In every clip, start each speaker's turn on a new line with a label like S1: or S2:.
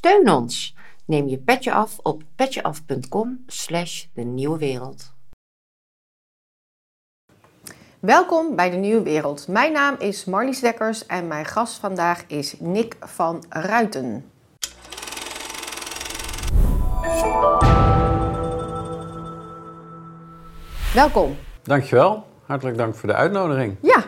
S1: Steun ons. Neem je petje af op petjeaf.com slash de nieuwe wereld.
S2: Welkom bij de Nieuwe Wereld. Mijn naam is Marlies Dekkers en mijn gast vandaag is Nick van Ruiten. Welkom.
S3: Dankjewel. Hartelijk dank voor de uitnodiging.
S2: Ja,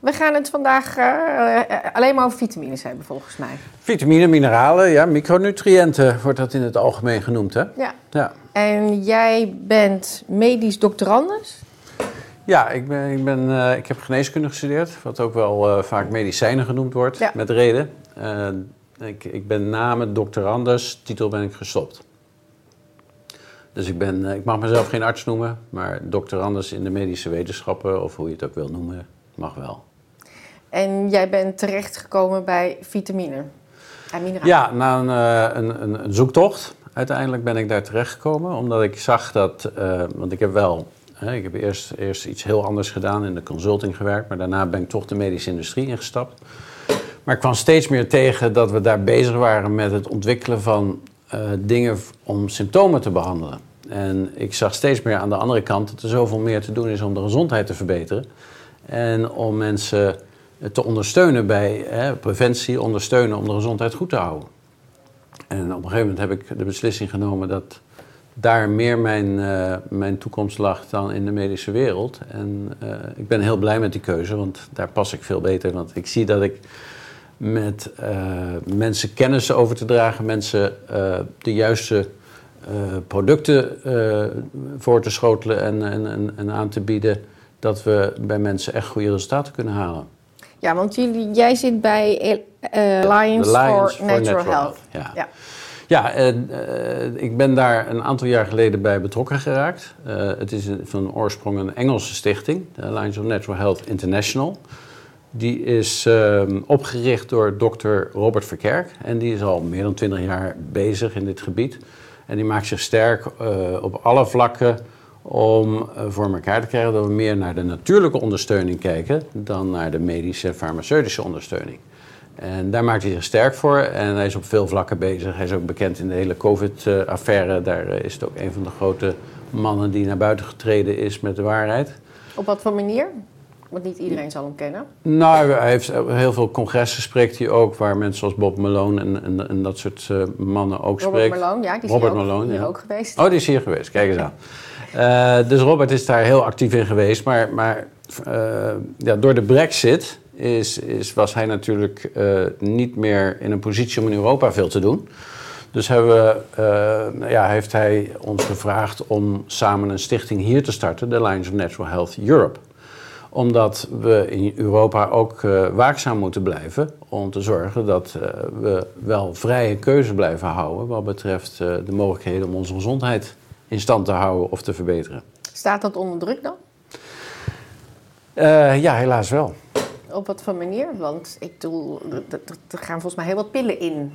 S2: we gaan het vandaag eh, eh, alleen maar over vitamines hebben volgens mij.
S3: Vitamine, mineralen, ja, micronutriënten wordt dat in het algemeen genoemd, hè?
S2: Ja.
S3: Ja,
S2: En jij bent medisch doctorandus.
S3: ja ik, ben, ik, ben, eh, ik heb geneeskunde gestudeerd, wat ook wel vaak medicijnen genoemd wordt,
S2: Ja.
S3: met reden. Ik, ik ben na mijn doctorandus titel ben ik gestopt. Dus ik, ben, ik mag mezelf geen arts noemen, maar doctorandus in de medische wetenschappen, of hoe je het ook wil noemen, mag wel.
S2: En jij bent terechtgekomen bij vitamine en mineralen.
S3: Ja, na een, eh, een, een, zoektocht uiteindelijk ben ik daar terechtgekomen. Omdat ik zag dat, eh, want ik heb wel, hè, ik heb eerst, eerst iets heel anders gedaan, in de consulting gewerkt. Maar daarna ben ik toch de medische industrie ingestapt. Maar ik kwam steeds meer tegen dat we daar bezig waren met het ontwikkelen van eh, dingen om symptomen te behandelen. En ik zag steeds meer aan de andere kant dat er zoveel meer te doen is om de gezondheid te verbeteren. En om mensen te ondersteunen bij hè, preventie, ondersteunen om de gezondheid goed te houden. En op een gegeven moment heb ik de beslissing genomen dat daar meer mijn, eh, mijn toekomst lag dan in de medische wereld. En eh, ik ben heel blij met die keuze, want daar pas ik veel beter. Want ik zie dat ik met eh, mensen kennis over te dragen, mensen de juiste producten voor te schotelen en, en, en, en aan te bieden, dat we bij mensen echt goede resultaten kunnen halen.
S2: Ja, want jullie, jij zit bij eh, Alliance, for, Natural, Health.
S3: Ja,
S2: Ja.
S3: eh, ik ben daar een aantal jaar geleden bij betrokken geraakt. Eh, het is een- van oorsprong een Engelse stichting, de Alliance of Natural Health International. Die is ehm, opgericht door dokter Robert Verkerk. En die is al meer dan 20 jaar bezig in dit gebied. En die maakt zich sterk op alle vlakken om eh, voor elkaar te krijgen dat we meer naar de natuurlijke ondersteuning kijken dan naar de medische en farmaceutische ondersteuning. En daar maakt hij zich sterk voor en hij is op veel vlakken bezig. Hij is ook bekend in de hele COVID-affaire. Daar eh, is het ook een van de grote mannen die naar buiten getreden is met de waarheid.
S2: Op wat voor manier? Want niet iedereen zal hem kennen.
S3: Nou, hij heeft heel veel congressen spreekt hij ook, waar mensen zoals Bob Malone en, en, en dat soort eh, mannen ook
S2: Robert
S3: spreken.
S2: Malone, ja, die is
S3: Robert
S2: hier, ook,
S3: Malone,
S2: hier
S3: ja.
S2: ook geweest.
S3: Oh, die is hier geweest. Kijk eens aan. Eh, dus Robert is daar heel actief in geweest. Maar, maar eh, ja, door de brexit is, is, was hij natuurlijk eh, niet meer in een positie om in Europa veel te doen. Dus we, ja, heeft hij ons gevraagd om samen een stichting hier te starten, de Alliance of Natural Health Europe omdat we in Europa ook waakzaam moeten blijven om te zorgen dat we wel vrije keuze blijven houden wat betreft de mogelijkheden om onze gezondheid in stand te houden of te verbeteren.
S2: Staat dat onder druk dan?
S3: Eh, ja, helaas wel.
S2: Op wat voor manier? Want ik bedoel, er- gaan volgens mij heel wat pillen in.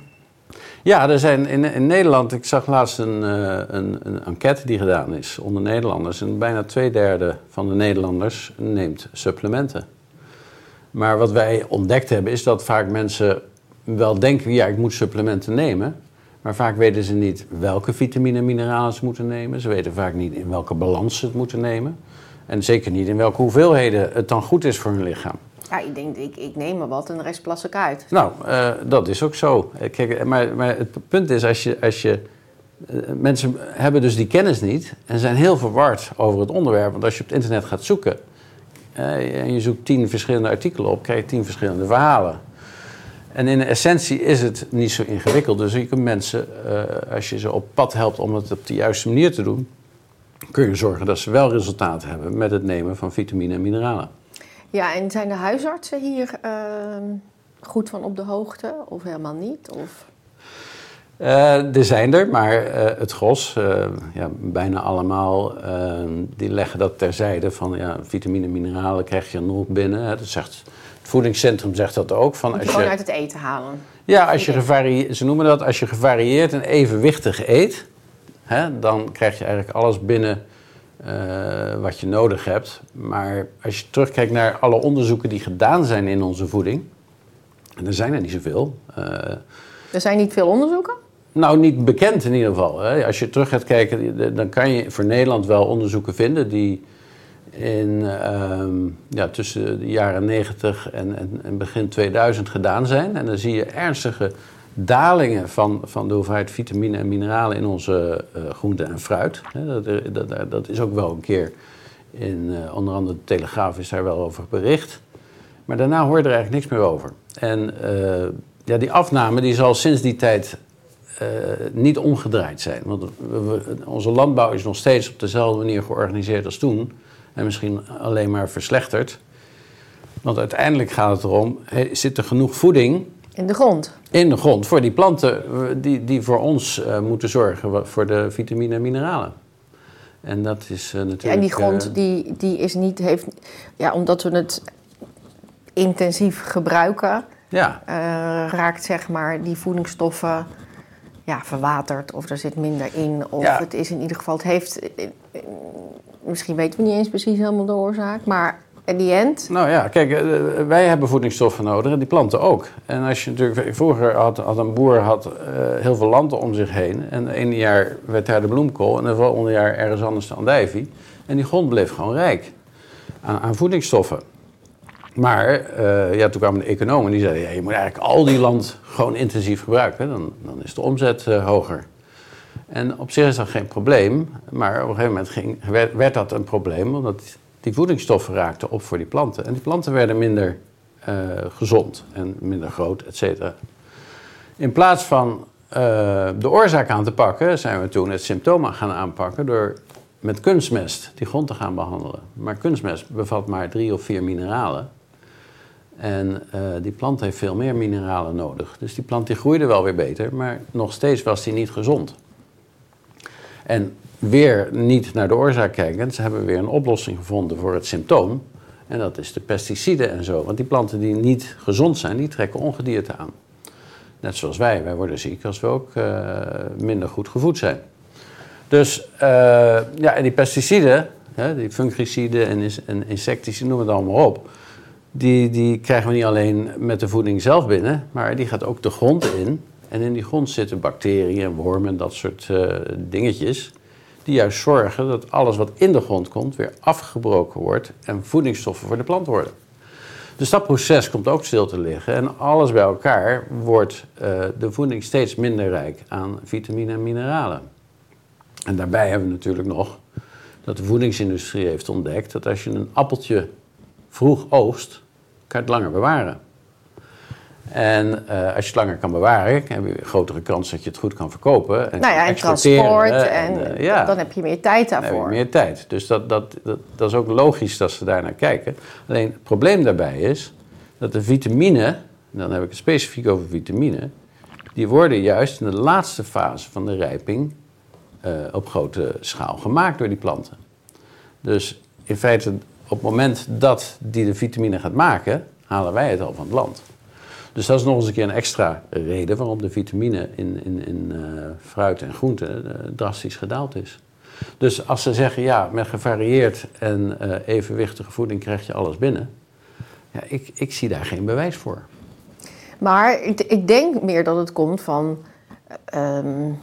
S3: Ja, er zijn in, in Nederland, ik zag laatst een, eh, een, een enquête die gedaan is onder Nederlanders. En bijna twee derde van de Nederlanders neemt supplementen. Maar wat wij ontdekt hebben is dat vaak mensen wel denken, ja, ik moet supplementen nemen. Maar vaak weten ze niet welke vitamine en mineralen ze moeten nemen. Ze weten vaak niet in welke balans ze het moeten nemen. En zeker niet in welke hoeveelheden het dan goed is voor hun lichaam.
S2: Ja, ik denk, ik, ik neem maar wat en de rest plas ik uit.
S3: Nou, eh, dat is ook zo. Eh, Kijk, maar, maar het punt is, als je, als je eh, mensen hebben dus die kennis niet en zijn heel verward over het onderwerp. Want als je op het internet gaat zoeken eh, en je zoekt tien verschillende artikelen op, krijg je tien verschillende verhalen. En in de essentie is het niet zo ingewikkeld. Dus je kunt mensen, eh, als je ze op pad helpt om het op de juiste manier te doen, kun je zorgen dat ze wel resultaat hebben met het nemen van vitamine en mineralen.
S2: Ja, en zijn de huisartsen hier ehm, goed van op de hoogte of helemaal niet? Of...
S3: Eh, er zijn er, maar eh, het gros, ja, bijna allemaal, die leggen dat terzijde van ja, vitamine en mineralen krijg je genoeg binnen. Hè. Dat zegt, het voedingscentrum zegt dat ook. Van als
S2: gewoon
S3: je,
S2: uit het eten halen.
S3: ja, als je ze noemen dat als je gevarieerd en evenwichtig eet, hè, dan krijg je eigenlijk alles binnen eh, wat je nodig hebt. Maar als je terugkijkt naar alle onderzoeken die gedaan zijn in onze voeding, en er zijn er niet zoveel. eh,
S2: Er zijn niet veel onderzoeken.
S3: Nou, niet bekend in ieder geval. Hè. Als je terug gaat kijken, dan kan je voor Nederland wel onderzoeken vinden die in, ehm, ja, tussen de jaren 90 en, begin 2000 gedaan zijn. En dan zie je ernstige dalingen van, van de hoeveelheid vitamine en mineralen in onze uh, groenten en fruit. Dat, dat, dat, is ook wel een keer in uh, onder andere de Telegraaf is daar wel over bericht. Maar daarna hoor je er eigenlijk niks meer over. En uh, ja, die afname die zal sinds die tijd niet omgedraaid zijn. Want onze landbouw is nog steeds op dezelfde manier georganiseerd als toen. En misschien alleen maar verslechterd. Want uiteindelijk gaat het erom, zit er genoeg voeding
S2: in de grond.
S3: In de grond, voor die planten die, die voor ons uh, moeten zorgen, voor de vitamine en mineralen. En dat is uh, natuurlijk... Ja,
S2: en die grond uh, die, die is niet, heeft, ja, omdat we het intensief gebruiken, ja. raakt zeg maar die voedingsstoffen ja, verwaterd of er zit minder in. Of ja. het is in ieder geval, het heeft, misschien weten we niet eens precies helemaal de oorzaak, maar in die end?
S3: Nou ja, kijk, eh, wij hebben voedingsstoffen nodig en die planten ook. En als je natuurlijk, vroeger had, had een boer had, uh, heel veel land om zich heen. En het ene jaar werd daar de bloemkool en het volgende jaar ergens anders de andijvie. En die grond bleef gewoon rijk aan, aan voedingsstoffen. Maar uh, ja, toen kwamen de economen die zeiden: je moet eigenlijk al die land gewoon intensief gebruiken. Dan, dan is de omzet hoger. En op zich is dat geen probleem, maar op een gegeven moment ging, werd, dat een probleem, omdat die voedingsstoffen raakten op voor die planten. En die planten werden minder uh, gezond en minder groot, et cetera. In plaats van uh, de oorzaak aan te pakken, zijn we toen het symptoom gaan aanpakken door met kunstmest die grond te gaan behandelen. Maar kunstmest bevat maar drie of vier mineralen. En uh, die plant heeft veel meer mineralen nodig. Dus die plant die groeide wel weer beter, maar nog steeds was die niet gezond. En weer niet naar de oorzaak kijken. Ze hebben weer een oplossing gevonden voor het symptoom. En dat is de pesticiden en zo. Want die planten die niet gezond zijn, die trekken ongedierte aan. Net zoals wij. Wij worden ziek als we ook uh, minder goed gevoed zijn. Dus uh, ja, en die pesticiden, hè, die fungiciden en, en insecticiden, noem het allemaal op. Die, die krijgen we niet alleen met de voeding zelf binnen, maar die gaat ook de grond in. En in die grond zitten bacteriën en wormen en dat soort uh, dingetjes die juist zorgen dat alles wat in de grond komt weer afgebroken wordt en voedingsstoffen voor de plant worden. Dus dat proces komt ook stil te liggen en alles bij elkaar wordt uh, de voeding steeds minder rijk aan vitamine en mineralen. En daarbij hebben we natuurlijk nog dat de voedingsindustrie heeft ontdekt dat als je een appeltje vroeg oogst, kan je het langer bewaren. En uh, als je het langer kan bewaren, heb je een grotere kans dat je het goed kan verkopen.
S2: En nou ja, en transport. En, en uh, ja, dan heb je meer tijd daarvoor. Dan
S3: heb je meer tijd. Dus dat, dat, dat, dat, is ook logisch dat ze daar naar kijken. Alleen het probleem daarbij is dat de vitamine, dan heb ik het specifiek over vitamine, die worden juist in de laatste fase van de rijping uh, op grote schaal gemaakt door die planten. Dus in feite, op het moment dat die de vitamine gaat maken, halen wij het al van het land. Dus dat is nog eens een keer een extra reden waarom de vitamine in, in, in uh, fruit en groenten uh, drastisch gedaald is. Dus als ze zeggen, ja, met gevarieerd en uh, evenwichtige voeding krijg je alles binnen. Ja, ik, ik zie daar geen bewijs voor.
S2: Maar ik, ik denk meer dat het komt van... We,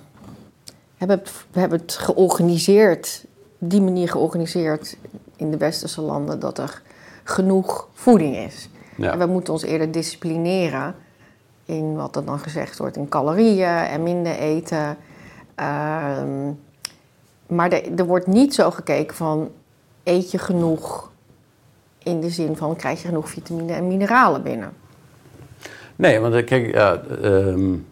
S2: hebben we hebben het georganiseerd, die manier georganiseerd in de westerse landen... dat er genoeg voeding is. Ja. En we moeten ons eerder disciplineren in wat er dan gezegd wordt in calorieën en minder eten. Um, maar er, er wordt niet zo gekeken van eet je genoeg in de zin van krijg je genoeg vitamine en mineralen binnen.
S3: Nee, want eh, kijk, ja, um,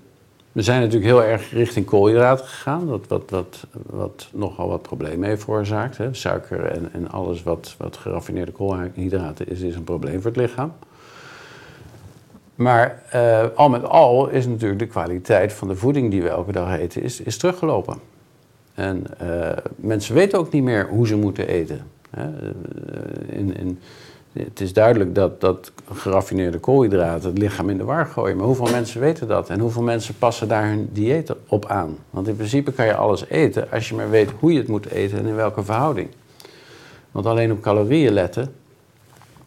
S3: we zijn natuurlijk heel erg richting koolhydraten gegaan, wat, wat, wat, wat nogal wat problemen heeft veroorzaakt. Hè. Suiker en, en alles wat, wat geraffineerde koolhydraten is, is een probleem voor het lichaam. Maar uh, al met al is natuurlijk de kwaliteit van de voeding die we elke dag eten, is, is teruggelopen. En uh, mensen weten ook niet meer hoe ze moeten eten. Hè. Eh, in, het is duidelijk dat, dat geraffineerde koolhydraten het lichaam in de war gooien. Maar hoeveel mensen weten dat? En hoeveel mensen passen daar hun dieet op aan? Want in principe kan je alles eten als je maar weet hoe je het moet eten en in welke verhouding. Want alleen op calorieën letten,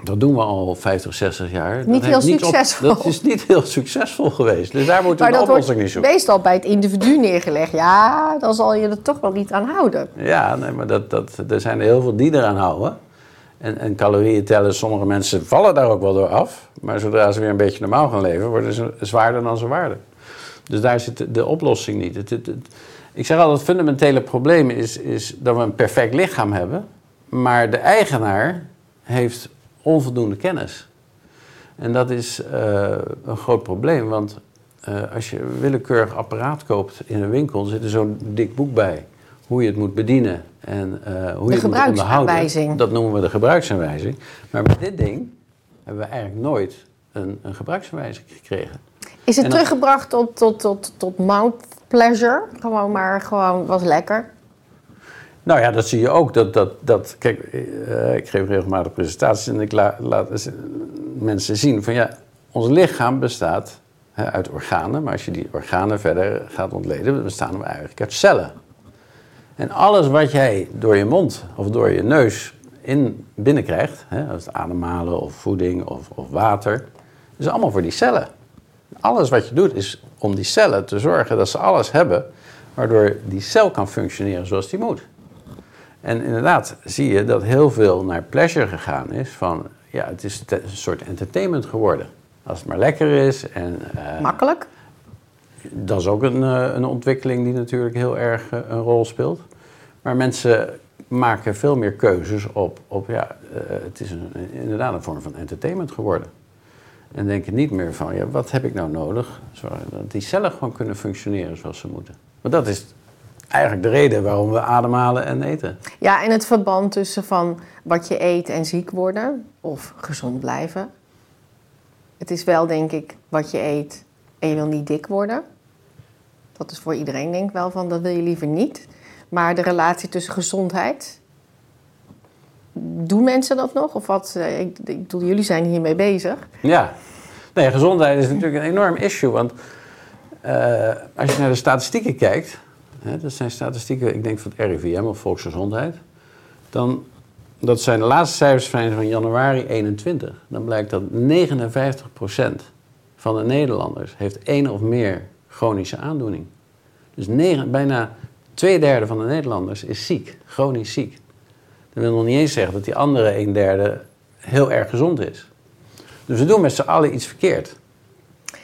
S3: Dat doen we al 50, 60 jaar.
S2: Niet
S3: dat
S2: heel
S3: heeft op-
S2: succesvol.
S3: dat is niet heel succesvol geweest. Dus daar moeten
S2: Maar
S3: we een oplossing niet zoeken.
S2: meestal bij het individu neergelegd. Ja, dan zal je er toch wel niet aan houden.
S3: Ja, nee, maar dat, dat, er zijn er heel veel die eraan houden. En, en calorieën tellen, sommige mensen vallen daar ook wel door af. Maar zodra ze weer een beetje normaal gaan leven, worden ze zwaarder dan ze waren. Dus daar zit de, de oplossing niet. Het, het, het- ik zeg altijd, het fundamentele probleem is, is dat we een perfect lichaam hebben. Maar de eigenaar heeft onvoldoende kennis. En dat is eh, een groot probleem, want eh, als je een willekeurig apparaat koopt in een winkel, zit er zo'n dik boek bij. Hoe je het moet bedienen en eh, hoe je het moet onderhouden. Dat noemen we de gebruiksaanwijzing. Maar met dit ding hebben we eigenlijk nooit een, een gebruiksaanwijzing gekregen.
S2: Is het
S3: En dat-
S2: teruggebracht tot, tot, tot, tot mouth pleasure? Gewoon maar, gewoon was lekker.
S3: Nou ja, dat zie je ook. Dat, dat, dat, kijk, eh, ik geef regelmatig presentaties en ik la- laat mensen zien van ja, ons lichaam bestaat hè, uit organen. Maar als je die organen verder gaat ontleden, bestaan we eigenlijk uit cellen. En alles wat jij door je mond of door je neus in binnenkrijgt, hè, als ademhalen of voeding of, of water, is allemaal voor die cellen. Alles wat je doet is om die cellen te zorgen dat ze alles hebben, waardoor die cel kan functioneren zoals die moet. En inderdaad zie je dat heel veel naar pleasure gegaan is. Van ja, het is een soort entertainment geworden. Als het maar lekker is. En eh,
S2: Makkelijk.
S3: dat is ook een, eh, een ontwikkeling die natuurlijk heel erg eh, een rol speelt. Maar mensen maken veel meer keuzes op, op ja, het is een, inderdaad een vorm van entertainment geworden. En denken niet meer van, ja, wat heb ik nou nodig? Zodat die cellen gewoon kunnen functioneren zoals ze moeten. Maar dat is eigenlijk de reden waarom we ademhalen en eten.
S2: Ja, en het verband tussen van wat je eet en ziek worden of gezond blijven. Het is wel, denk ik, wat je eet en je wil niet dik worden. Dat is voor iedereen denk ik wel van, dat wil je liever niet. Maar de relatie tussen gezondheid, doen mensen dat nog? Of wat? Eh, Ik, ik bedoel, jullie zijn hiermee bezig.
S3: Ja, nee, gezondheid is natuurlijk een enorm issue. Want eh, als je naar de statistieken kijkt, hè, dat zijn statistieken, ik denk van het RIVM of Volksgezondheid, dan, dat zijn de laatste cijfers van januari 21. Dan blijkt dat 59% van de Nederlanders heeft één of meer chronische aandoening. Dus bijna twee derde van de Nederlanders is ziek, chronisch ziek. Dat wil nog niet eens zeggen dat die andere een derde heel erg gezond is. Dus we doen met z'n allen iets verkeerd.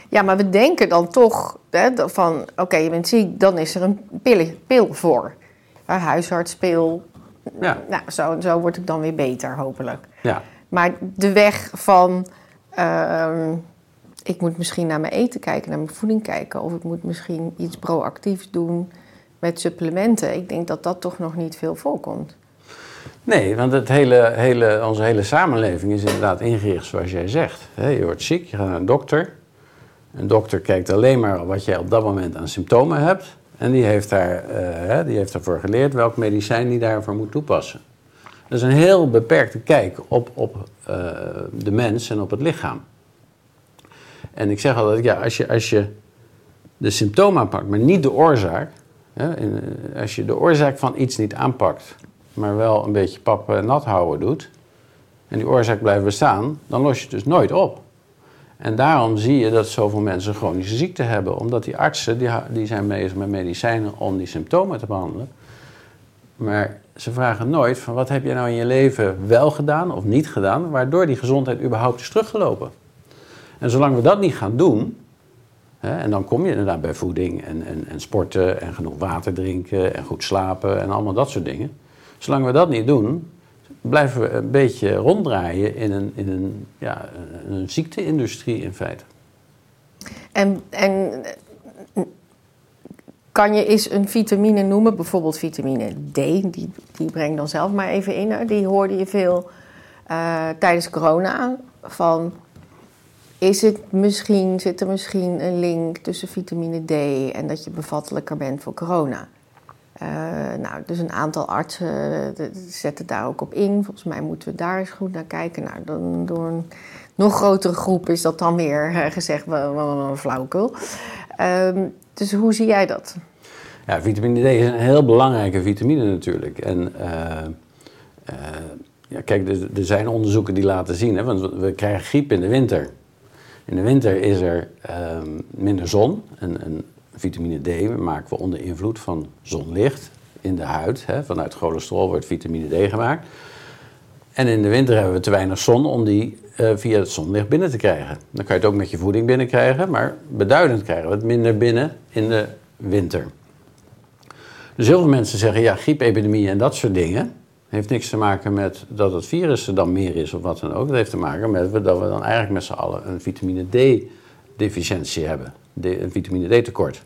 S2: Ja, maar we denken dan toch hè, van, oké, je bent ziek, dan is er een pil, pil voor. Een huisartspil.
S3: Ja.
S2: Nou, zo, zo word ik dan weer beter, hopelijk.
S3: Ja,
S2: Maar de weg van, ehm, ik moet misschien naar mijn eten kijken, naar mijn voeding kijken, of ik moet misschien iets proactiefs doen met supplementen. Ik denk dat dat toch nog niet veel voorkomt.
S3: nee, want het hele, hele, onze hele samenleving is inderdaad ingericht zoals jij zegt. Je wordt ziek, je gaat naar een dokter. Een dokter kijkt alleen maar wat jij op dat moment aan symptomen hebt. En die heeft, daar, eh, die heeft ervoor geleerd welk medicijn die daarvoor moet toepassen. Dat is een heel beperkte kijk op, op eh, de mens en op het lichaam. En ik zeg altijd, ja, als je, als je de symptomen aanpakt, maar niet de oorzaak. Hè, eh, als je de oorzaak van iets niet aanpakt, maar wel een beetje pap nat houden doet, en die oorzaak blijft bestaan, dan los je het dus nooit op. En daarom zie je dat zoveel mensen chronische ziekte hebben, omdat die artsen die, die zijn bezig met medicijnen om die symptomen te behandelen. Maar ze vragen nooit van wat heb je nou in je leven wel gedaan of niet gedaan, waardoor die gezondheid überhaupt is teruggelopen. En zolang we dat niet gaan doen, hè, en dan kom je inderdaad bij voeding en, en, en sporten en genoeg water drinken en goed slapen en allemaal dat soort dingen. Zolang we dat niet doen, blijven we een beetje ronddraaien in een, in een, ja, een ziekteindustrie in feite.
S2: En, en kan je eens een vitamine noemen, bijvoorbeeld vitamine D, die, die breng dan zelf maar even in. Die hoorde je veel eh, tijdens corona. Van, is het misschien, zit er misschien een link tussen vitamine D en dat je bevattelijker bent voor corona? Eh, nou, dus een aantal artsen eh, zetten daar ook op in. Volgens mij moeten we daar eens goed naar kijken. Nou, dan door een nog grotere groep is dat dan weer eh, gezegd, wel een flauwekul. Ehm, dus hoe zie jij dat?
S3: Ja, vitamine D is een heel belangrijke vitamine natuurlijk. En ja, kijk, er, er zijn onderzoeken die laten zien, hè, want we, krijgen griep in de winter. In de winter is er ehm, minder zon en vitamine D maken we onder invloed van zonlicht in de huid. Hè. Vanuit cholesterol wordt vitamine D gemaakt. En in de winter hebben we te weinig zon om die eh, via het zonlicht binnen te krijgen. Dan kan je het ook met je voeding binnenkrijgen, maar beduidend krijgen we het minder binnen in de winter. Dus heel veel mensen zeggen, ja, griepepidemie en dat soort dingen... heeft niks te maken met dat het virus er dan meer is of wat dan ook. Dat heeft te maken met dat we dan eigenlijk met z'n allen een vitamine D-deficiëntie hebben. Een vitamine D-tekort.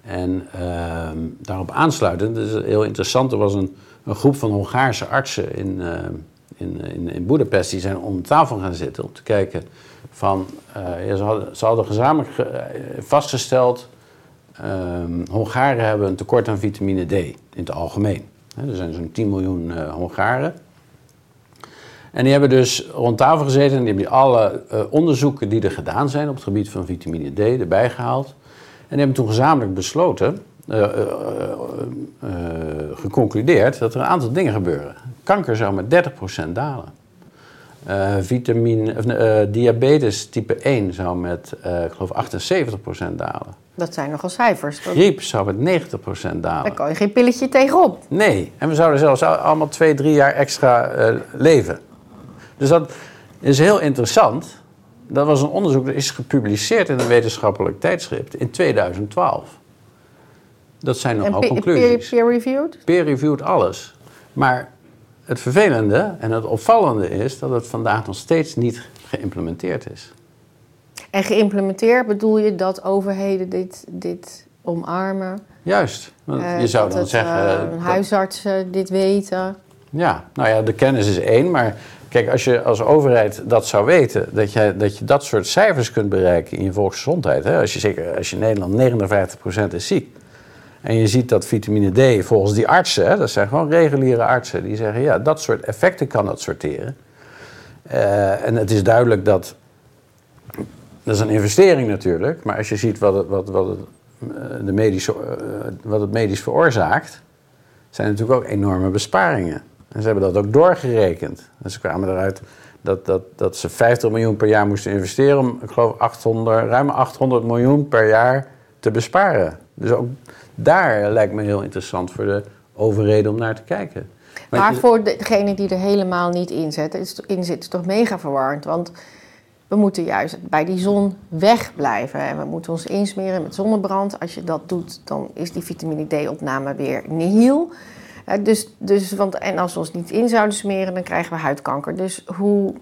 S3: En ehm, daarop aansluitend, dat is heel interessant, er was een, een groep van Hongaarse artsen in, ehm, in, in, in Boedapest, die zijn om tafel gaan zitten om te kijken van, eh, ze, hadden, ze hadden gezamenlijk ge- eh, vastgesteld, ehm, Hongaren hebben een tekort aan vitamine D in het algemeen. Er zijn zo'n 10 miljoen eh, Hongaren. En die hebben dus rond tafel gezeten en die hebben alle eh, onderzoeken die er gedaan zijn op het gebied van vitamine D erbij gehaald. En die hebben toen gezamenlijk besloten, eh, eh, geconcludeerd, dat er een aantal dingen gebeuren. Kanker zou met 30% dalen. Vitamine, of, diabetes type 1 zou met, ik geloof, 78% dalen.
S2: Dat zijn nogal cijfers. Dat-
S3: Griep zou met 90% dalen.
S2: Daar kan je geen pilletje tegenop.
S3: Nee, en we zouden zelfs al- allemaal twee, drie jaar extra leven. Dus dat is heel interessant. Dat was een onderzoek dat is gepubliceerd in een wetenschappelijk tijdschrift in 2012. Dat zijn nogal
S2: pe-
S3: conclusies.
S2: peer- peer-reviewed?
S3: Peer-reviewed alles. Maar het vervelende en het opvallende is dat het vandaag nog steeds niet geïmplementeerd is.
S2: En geïmplementeerd bedoel je dat overheden dit, dit omarmen?
S3: Juist. Want
S2: Eh,
S3: je zou
S2: dat
S3: dan
S2: het,
S3: zeggen.
S2: eh,
S3: eh, dat-
S2: huisartsen dit weten?
S3: Ja, nou ja, de kennis is één, maar kijk, als je als overheid dat zou weten, dat je dat, je dat soort cijfers kunt bereiken in je volksgezondheid, hè, als je zeker als je in Nederland 59% is ziek, en je ziet dat vitamine D volgens die artsen, hè, dat zijn gewoon reguliere artsen, die zeggen ja, dat soort effecten kan dat sorteren. Eh, en het is duidelijk dat, dat is een investering natuurlijk, maar als je ziet wat het, wat, wat het, eh, de medische, eh, wat het medisch veroorzaakt, zijn natuurlijk ook enorme besparingen. En ze hebben dat ook doorgerekend. En ze kwamen eruit dat, dat, dat ze 50 miljoen per jaar moesten investeren om, ik geloof, 800, ruim 800 miljoen per jaar te besparen. Dus ook daar lijkt me heel interessant voor de overheden om naar te kijken.
S2: Maar voor degene die er helemaal niet in zit, is, in zit, is toch mega verwarrend. Want we moeten juist bij die zon wegblijven. En we moeten ons insmeren met zonnebrand. Als je dat doet, dan is die vitamine D-opname weer nihil. Dus, dus, want, en als we ons niet in zouden smeren, dan krijgen we huidkanker. Dus hoe...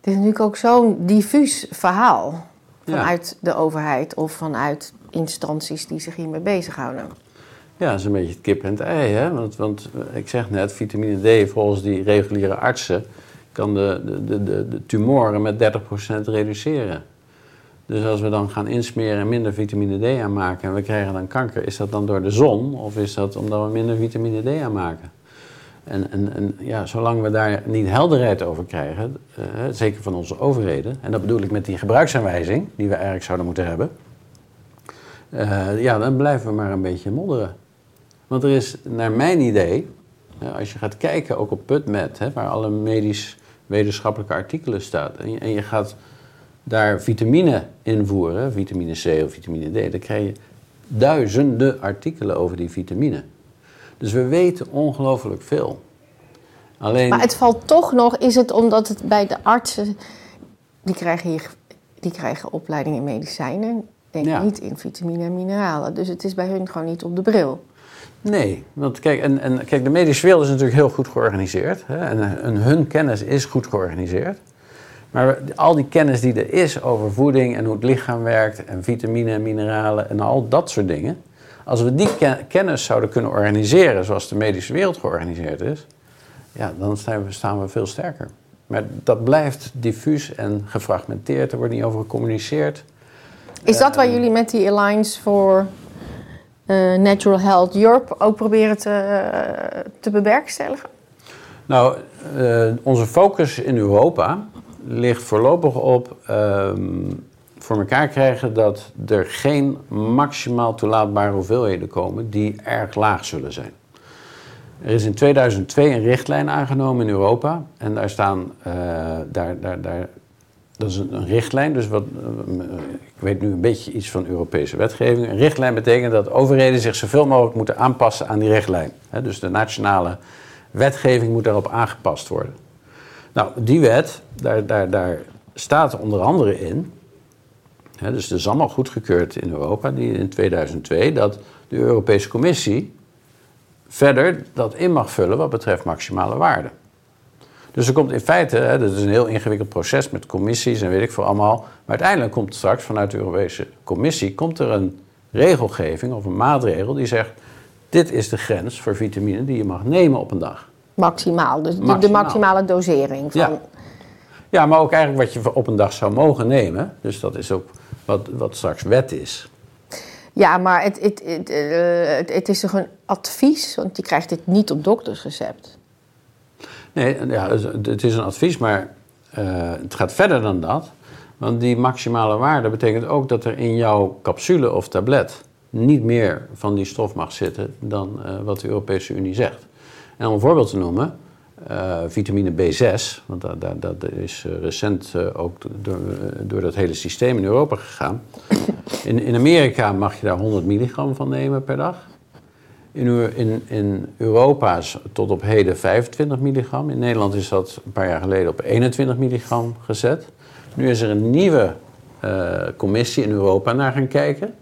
S2: Het is natuurlijk ook zo'n diffuus verhaal
S3: Ja.
S2: vanuit de overheid of vanuit instanties die zich hiermee bezighouden.
S3: Ja, dat is een beetje het kip en het ei. Hè? Want, want eh, ik zeg net, vitamine D volgens die reguliere artsen kan de, de, de, de, de tumoren met 30% reduceren. Dus als we dan gaan insmeren en minder vitamine D aanmaken en we krijgen dan kanker, is dat dan door de zon of is dat omdat we minder vitamine D aanmaken? En, en, en ja, zolang we daar niet helderheid over krijgen, eh, zeker van onze overheden, en dat bedoel ik met die gebruiksaanwijzing die we eigenlijk zouden moeten hebben, eh, ja, dan blijven we maar een beetje modderen. Want er is, naar mijn idee, eh, als je gaat kijken ook op PubMed, hè, waar alle medisch-wetenschappelijke artikelen staan, en je gaat daar vitamine invoeren, vitamine C of vitamine D, dan krijg je duizenden artikelen over die vitamine. Dus we weten ongelooflijk veel. Alleen,
S2: Maar het valt toch nog, is het omdat het bij de artsen, die krijgen, hier, die krijgen opleiding in medicijnen, denk
S3: Ja.
S2: niet in vitamine en mineralen. Dus het is bij hun gewoon niet op de bril.
S3: Nee, want kijk, en, en, kijk, de medische wereld is natuurlijk heel goed georganiseerd. Hè, en, en hun kennis is goed georganiseerd. Maar al die kennis die er is over voeding en hoe het lichaam werkt... en vitamine en mineralen en al dat soort dingen... als we die ken- kennis zouden kunnen organiseren zoals de medische wereld georganiseerd is... ja, dan staan we, veel sterker. Maar dat blijft diffuus en gefragmenteerd. Er wordt niet over gecommuniceerd.
S2: Is dat waar jullie met die Alliance for eh, Natural Health Europe ook proberen te, eh, te bewerkstelligen?
S3: Nou, eh, onze focus in Europa ligt voorlopig op ehm, voor elkaar krijgen dat er geen maximaal toelaatbare hoeveelheden komen die erg laag zullen zijn. Er is in 2002 een richtlijn aangenomen in Europa. En daar staan, uh, daar, daar, daar, dat is een, richtlijn. Dus wat, uh, ik weet nu een beetje iets van Europese wetgeving. Een richtlijn betekent dat overheden zich zoveel mogelijk moeten aanpassen aan die richtlijn. Dus de nationale wetgeving moet daarop aangepast worden. Nou, die wet, daar, daar, daar staat onder andere in. Hè, dus dat is allemaal goedgekeurd in Europa, die in 2002, dat de Europese Commissie verder dat in mag vullen wat betreft maximale waarde. Dus er komt in feite, hè, dat is een heel ingewikkeld proces met commissies en weet ik veel allemaal, maar uiteindelijk komt straks vanuit de Europese Commissie komt er een regelgeving of een maatregel die zegt: dit is de grens voor vitamine die je mag nemen op een dag.
S2: Maximaal, dus de, de maximale dosering. Van...
S3: Ja. ja, maar ook eigenlijk wat je op een dag zou mogen nemen. Dus dat is ook wat, wat straks wet is.
S2: Ja, maar het, het, het, uh, het, het is toch een advies, want je krijgt dit niet op doktersrecept.
S3: Nee, ja, het is een advies, maar uh, het gaat verder dan dat. Want die maximale waarde betekent ook dat er in jouw capsule of tablet niet meer van die stof mag zitten dan uh, wat de Europese Unie zegt. En om een voorbeeld te noemen, uh, vitamine B6, want dat, dat, dat is uh, recent uh, ook door, door dat hele systeem in Europa gegaan. In, in Amerika mag je daar 100 milligram van nemen per dag. In, in, in Europa is tot op heden 25 milligram. In Nederland is dat een paar jaar geleden op 21 milligram gezet. Nu is er een nieuwe commissie in Europa naar gaan kijken.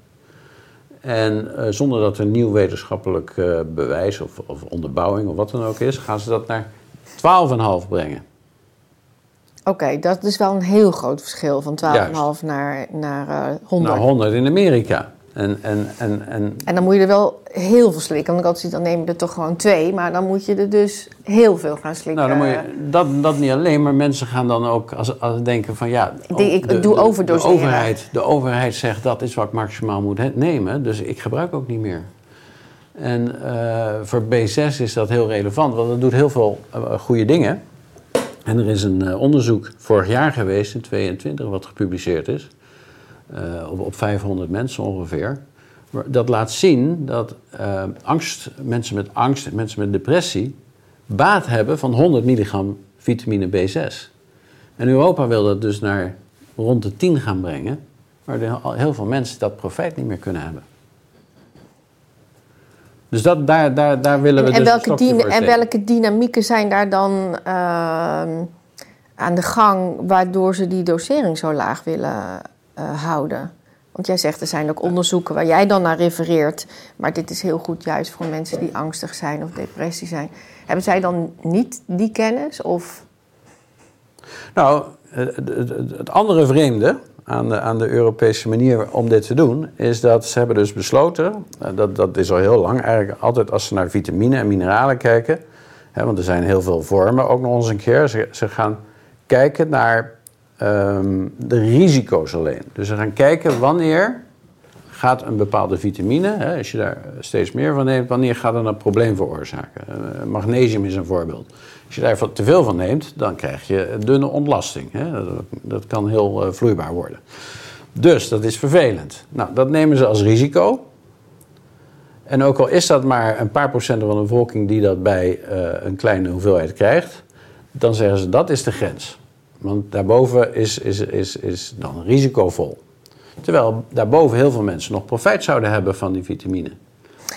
S3: En uh, zonder dat er nieuw wetenschappelijk uh, bewijs of, of, onderbouwing of wat dan ook is, gaan ze dat naar 12,5 brengen.
S2: Oké, okay, dat is wel een heel groot verschil van 12,5 naar, naar uh, 100.
S3: Naar 100 in Amerika. En, en, en, en...
S2: en dan moet je er wel heel veel slikken. Want ik altijd zie, dan neem je er toch gewoon twee. Maar dan moet je er dus heel veel gaan slikken.
S3: Nou, dan moet je, dat, dat niet alleen, maar mensen gaan dan ook als, als denken van ja...
S2: Ik, denk, ik de, doe overdoseren.
S3: De overheid, de overheid zegt dat is wat ik maximaal moet nemen. Dus ik gebruik ook niet meer. En uh, voor B6 is dat heel relevant, want dat doet heel veel uh, goede dingen. En er is een uh, onderzoek vorig jaar geweest, in 2022, wat gepubliceerd is. Op, op 500 mensen ongeveer. Dat laat zien dat angst, mensen met angst, mensen met depressie, baat hebben van 100 milligram vitamine B6. En Europa wil dat dus naar rond de 10 gaan brengen, waar heel veel mensen dat profijt niet meer kunnen hebben. Dus dat, daar, daar, daar willen we
S2: en,
S3: dus
S2: en welke, dyna en welke dynamieken zijn daar dan uh, aan de gang waardoor ze die dosering zo laag willen uh? Want jij zegt er zijn ook onderzoeken waar jij dan naar refereert, maar dit is heel goed juist voor mensen die angstig zijn of depressie zijn. Hebben zij dan niet die kennis? Of?
S3: Nou, het, andere vreemde, aan de, aan de Europese manier om dit te doen, is dat ze hebben dus besloten, dat, dat is al heel lang eigenlijk, altijd als ze naar vitamine en mineralen kijken, hè, want er zijn heel veel vormen ook nog eens een keer, ze, ze gaan kijken naar um, de risico's alleen. Dus ze gaan kijken wanneer gaat een bepaalde vitamine, hè, als je daar steeds meer van neemt, wanneer gaat dat een probleem veroorzaken? Uh, magnesium is een voorbeeld. Als je daar te veel van neemt, dan krijg je dunne ontlasting. Hè? Dat, kan heel uh, vloeibaar worden. Dus dat is vervelend. Nou, dat nemen ze als risico. En ook al is dat maar een paar procent van de bevolking die dat bij uh, een kleine hoeveelheid krijgt, dan zeggen ze dat is de grens. Want daarboven is, is, is, is dan risicovol. Terwijl daarboven heel veel mensen nog profijt zouden hebben van die vitamine.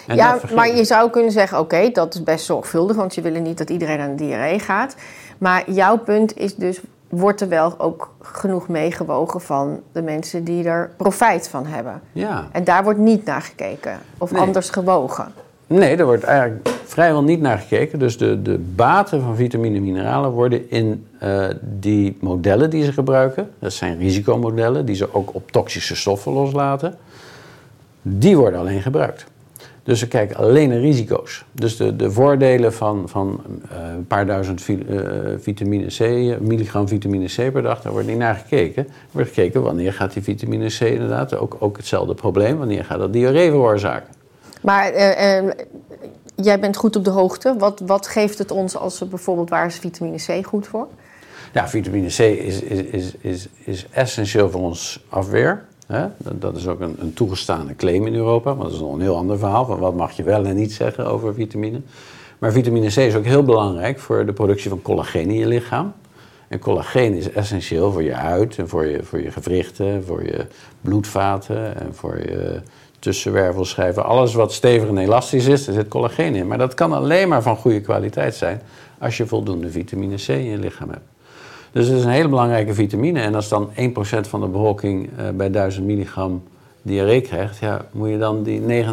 S2: En ja, maar je zou kunnen zeggen, oké, okay, dat is best zorgvuldig, want je wil niet dat iedereen aan de diarree gaat. Maar jouw punt is dus, wordt er wel ook genoeg meegewogen van de mensen die er profijt van hebben?
S3: Ja.
S2: En daar wordt niet naar gekeken of nee. anders gewogen?
S3: Nee, daar wordt eigenlijk vrijwel niet naar gekeken. Dus de, de baten van vitamine en mineralen worden in uh, die modellen die ze gebruiken, dat zijn risicomodellen die ze ook op toxische stoffen loslaten, die worden alleen gebruikt. Dus ze kijken alleen naar risico's. Dus de, de voordelen van, van uh, een paar duizend uh, vitamine C, milligram vitamine C per dag, daar wordt niet naar gekeken. Er wordt gekeken wanneer gaat die vitamine C inderdaad, ook, ook hetzelfde probleem, wanneer gaat dat diarree veroorzaken.
S2: Maar jij bent goed op de hoogte. Wat, wat geeft het ons als we bijvoorbeeld, waar is vitamine C goed voor?
S3: Ja, vitamine C is, is, is, is, is essentieel voor ons afweer. Hè? Dat is ook een, een, toegestane claim in Europa, maar dat is nog een heel ander verhaal van wat mag je wel en niet zeggen over vitamine. Maar vitamine C is ook heel belangrijk voor de productie van collageen in je lichaam. En collageen is essentieel voor je huid en voor je, voor je gewrichten, voor je bloedvaten en voor je tussenwervelschijven. Alles wat stevig en elastisch is, daar zit collageen in. Maar dat kan alleen maar van goede kwaliteit zijn als je voldoende vitamine C in je lichaam hebt. Dus het is een hele belangrijke vitamine. En als dan 1% van de bevolking uh, bij 1000 milligram diarree krijgt, ja, moet je dan die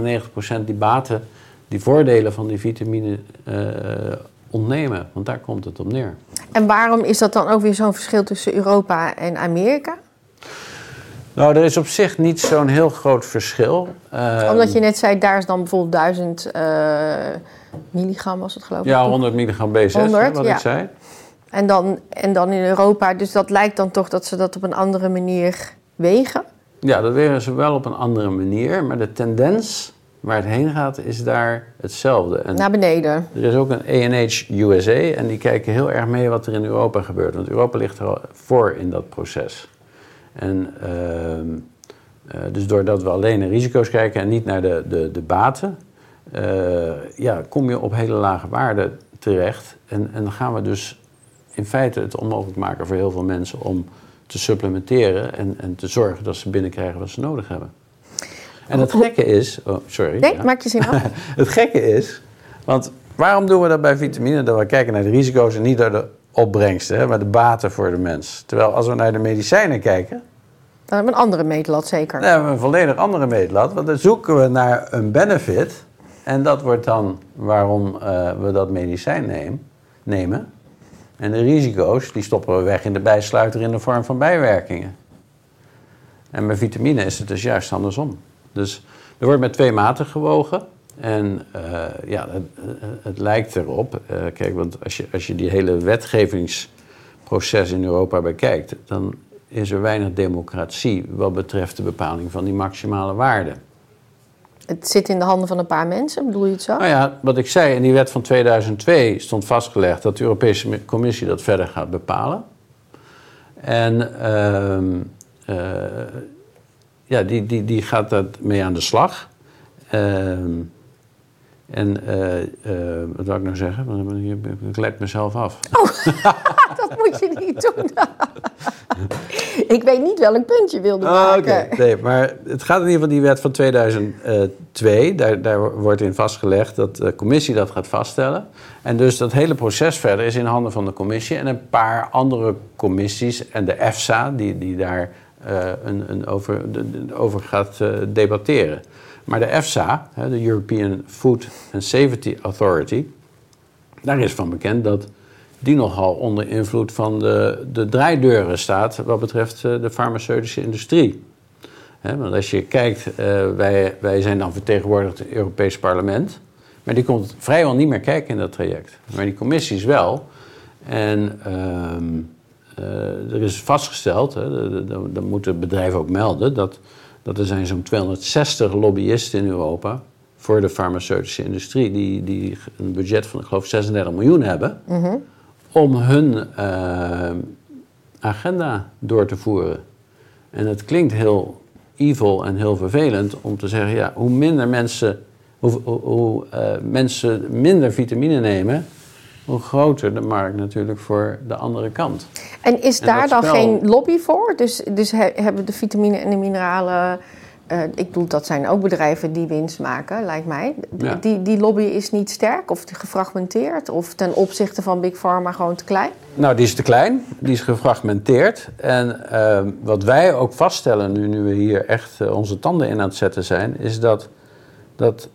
S3: 99% die baten, die voordelen van die vitamine uh, ontnemen. Want daar komt het op neer.
S2: En waarom is dat dan ook weer zo'n verschil tussen Europa en Amerika?
S3: Nou, er is op zich niet zo'n heel groot verschil.
S2: Uh, Omdat je net zei, daar is dan bijvoorbeeld 1000 uh, milligram, was het geloof ik?
S3: Ja, 100 milligram B6, 100, wat ja. ik zei.
S2: En dan, en dan in Europa, dus dat lijkt dan toch dat ze dat op een andere manier wegen?
S3: Ja, dat wegen ze wel op een andere manier, maar de tendens waar het heen gaat is daar hetzelfde.
S2: En Naar beneden.
S3: Er is ook een ANH USA en die kijken heel erg mee wat er in Europa gebeurt. Want Europa ligt er al voor in dat proces. En uh, uh, dus doordat we alleen naar risico's kijken en niet naar de, de, de baten, uh, ja, kom je op hele lage waarden terecht. En, en dan gaan we dus in feite het onmogelijk maken voor heel veel mensen om te supplementeren en, en te zorgen dat ze binnenkrijgen wat ze nodig hebben. En het gekke is. Oh, sorry.
S2: Nee, ja. maak je zin af.
S3: het gekke is. Want waarom doen we dat bij vitamine? Dat we kijken naar de risico's en niet naar de opbrengsten, hè, maar de baten voor de mens. Terwijl als we naar de medicijnen kijken.
S2: Dan hebben we een andere meetlat, zeker.
S3: Dan hebben we een volledig andere meetlat. Want dan zoeken we naar een benefit. En dat wordt dan waarom uh, we dat medicijn nemen. En de risico's, die stoppen we weg in de bijsluiter in de vorm van bijwerkingen. En bij vitamine is het dus juist andersom. Dus er wordt met twee maten gewogen. En uh, ja, het, het, lijkt erop. Uh, kijk, want als je, als je die hele wetgevingsproces in Europa bekijkt, dan is er weinig democratie wat betreft de bepaling van die maximale waarden.
S2: Het zit in de handen van een paar mensen, bedoel je het zo?
S3: Nou ja, wat ik zei, in die wet van 2002 stond vastgelegd dat de Europese Commissie dat verder gaat bepalen. En uh, ja, die, die, die gaat daarmee aan de slag. Ehm, en uh, uh, wat wil ik nou zeggen? Ik let mezelf af.
S2: Oh, dat moet je niet doen. ik weet niet welk punt je wilde oh, maken.
S3: Okay. Nee, maar het gaat in ieder geval die wet van 2002. Daar, daar wordt in vastgelegd dat de commissie dat gaat vaststellen. En dus dat hele proces verder is in handen van de commissie en een paar andere commissies en de EFSA, die, die daar uh, een, een over, de, over gaat uh, debatteren. Maar de EFSA, de European Food and Safety Authority, daar is van bekend dat die nogal onder invloed van de, de draaideuren staat wat betreft uh, de farmaceutische industrie. Want als je kijkt, wij, wij zijn dan vertegenwoordigd in het Europees Parlement, maar die komt vrijwel niet meer kijken in dat traject. Maar die commissies wel. En ehm, uh, er is vastgesteld, dan moeten bedrijven ook melden, dat, dat er zijn zo'n 260 lobbyisten in Europa voor de farmaceutische industrie, die, die een budget van, ik geloof, 36 miljoen hebben, mm om hun uh, agenda door te voeren. En het klinkt heel evil en heel vervelend om te zeggen, ja, hoe minder mensen, hoe, hoe uh, mensen minder vitamine nemen, hoe groter de markt natuurlijk voor de andere kant.
S2: En is daar dan geen lobby voor? Dus, dus hebben de vitamine en de mineralen. Uh, ik bedoel, dat zijn ook bedrijven die winst maken, lijkt mij. Die, die lobby is niet sterk of gefragmenteerd of ten opzichte van Big Pharma gewoon te klein?
S3: Nou, die is te klein, die is gefragmenteerd. En uh, wat wij ook vaststellen nu, nu we hier echt uh, onze tanden in aan het zetten zijn, is dat, dat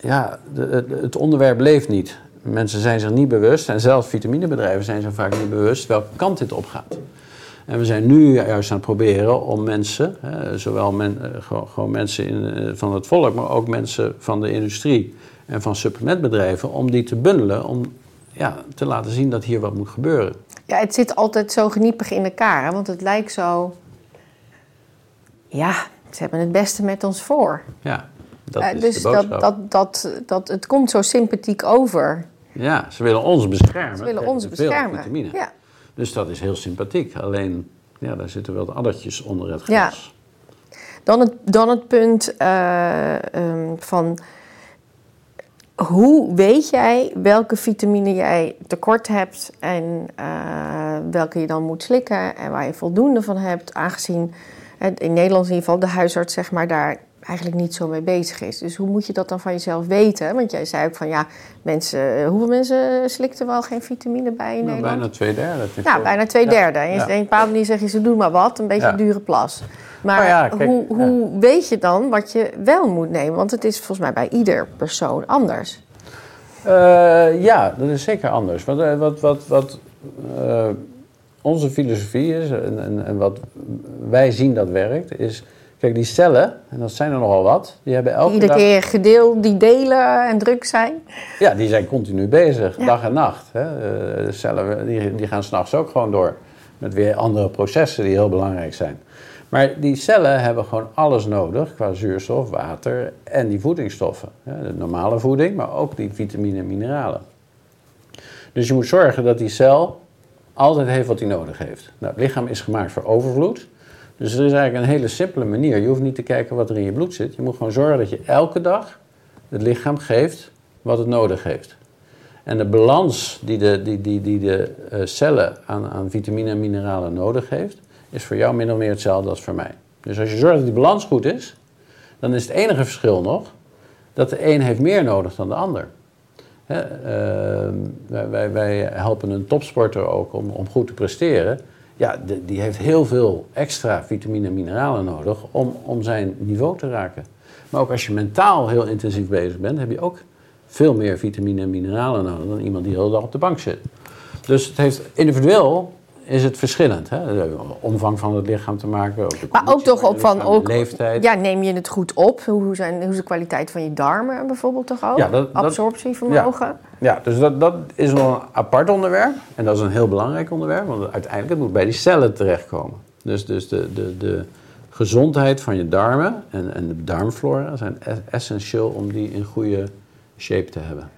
S3: ja, de, het onderwerp leeft niet. Mensen zijn zich niet bewust, en zelfs vitaminebedrijven zijn zich vaak niet bewust welke kant dit op gaat. En we zijn nu juist aan het proberen om mensen, hè, zowel men, eh, gewoon, mensen in, eh, van het volk, maar ook mensen van de industrie en van supplementbedrijven, om die te bundelen, om ja, te laten zien dat hier wat moet gebeuren.
S2: Ja, het zit altijd zo geniepig in elkaar, hè? want het lijkt zo. Ja, ze hebben het beste met ons voor.
S3: Ja, dat is
S2: dus
S3: de boodschap.
S2: dat, dat, dat, dat, het komt zo sympathiek over.
S3: Ja, ze willen ons beschermen.
S2: Ze willen ons beschermen. Vitamine. Ja.
S3: Dus dat is heel sympathiek. Alleen, ja, daar zitten wel de addertjes onder het gras. Ja.
S2: Dan het, dan het punt uh, um, van... hoe weet jij welke vitamine jij tekort hebt en eh, welke je dan moet slikken en waar je voldoende van hebt, aangezien eh, in Nederland in ieder geval de huisarts zeg maar daar eigenlijk niet zo mee bezig is. Dus hoe moet je dat dan van jezelf weten? Want jij zei ook van ja, mensen, hoeveel mensen slikten wel geen vitamine bij in
S3: Nou,
S2: Nederland?
S3: bijna twee derde. ik
S2: Ja,
S3: wel.
S2: bijna twee derde. En je
S3: Ja.
S2: op een bepaalde manier zeg je, ze doen maar wat, een beetje
S3: Ja.
S2: een dure plas. Maar
S3: ja, kijk,
S2: hoe, hoe weet je dan wat je wel moet nemen? Want het is volgens mij bij ieder persoon anders.
S3: Eh, ja, dat is zeker anders. Wat, eh, wat, wat, wat eh, onze filosofie is en, en, en wat wij zien dat werkt, is... Kijk, die cellen, en dat zijn er nogal wat, die hebben elke
S2: Iedere
S3: dag...
S2: keer gedeeld die delen en druk zijn.
S3: Ja, die zijn continu bezig,
S2: Ja.
S3: dag en nacht. Hè. Eh, de cellen die, die gaan s'nachts ook gewoon door. Met weer andere processen die heel belangrijk zijn. Maar die cellen hebben gewoon alles nodig qua zuurstof, water en die voedingsstoffen. Hè. De normale voeding, maar ook die vitamine en mineralen. Dus je moet zorgen dat die cel altijd heeft wat hij nodig heeft. Nou, het lichaam is gemaakt voor overvloed. Dus er is eigenlijk een hele simpele manier. Je hoeft niet te kijken wat er in je bloed zit. Je moet gewoon zorgen dat je elke dag het lichaam geeft wat het nodig heeft. En de balans die de, die, die, die de eh, cellen aan, aan vitamine en mineralen nodig heeft, is voor jou min of meer hetzelfde als voor mij. Dus als je zorgt dat die balans goed is, dan is het enige verschil nog dat de een heeft meer nodig dan de ander. Hè, ehm, wij, wij helpen een topsporter ook om, om goed te presteren. Ja, die heeft heel veel extra vitamine en mineralen nodig om, om zijn niveau te raken. Maar ook als je mentaal heel intensief bezig bent, heb je ook veel meer vitamine en mineralen nodig dan iemand die de hele dag op de bank zit. Dus het heeft individueel is het verschillend. Hè? De omvang van het lichaam te maken. Ook
S2: Maar ook toch op van ook,
S3: leeftijd.
S2: ja, neem je het goed op? Hoe, zijn, hoe is de kwaliteit van je darmen bijvoorbeeld toch ook?
S3: Ja, dat- dat-
S2: Absorptievermogen.
S3: Ja, dus dat, dat is nog een apart onderwerp. En dat is een heel belangrijk onderwerp, want uiteindelijk het moet bij die cellen terechtkomen. Dus, dus de, de, de gezondheid van je darmen en, en de darmflora zijn es- essentieel om die in goede shape te hebben.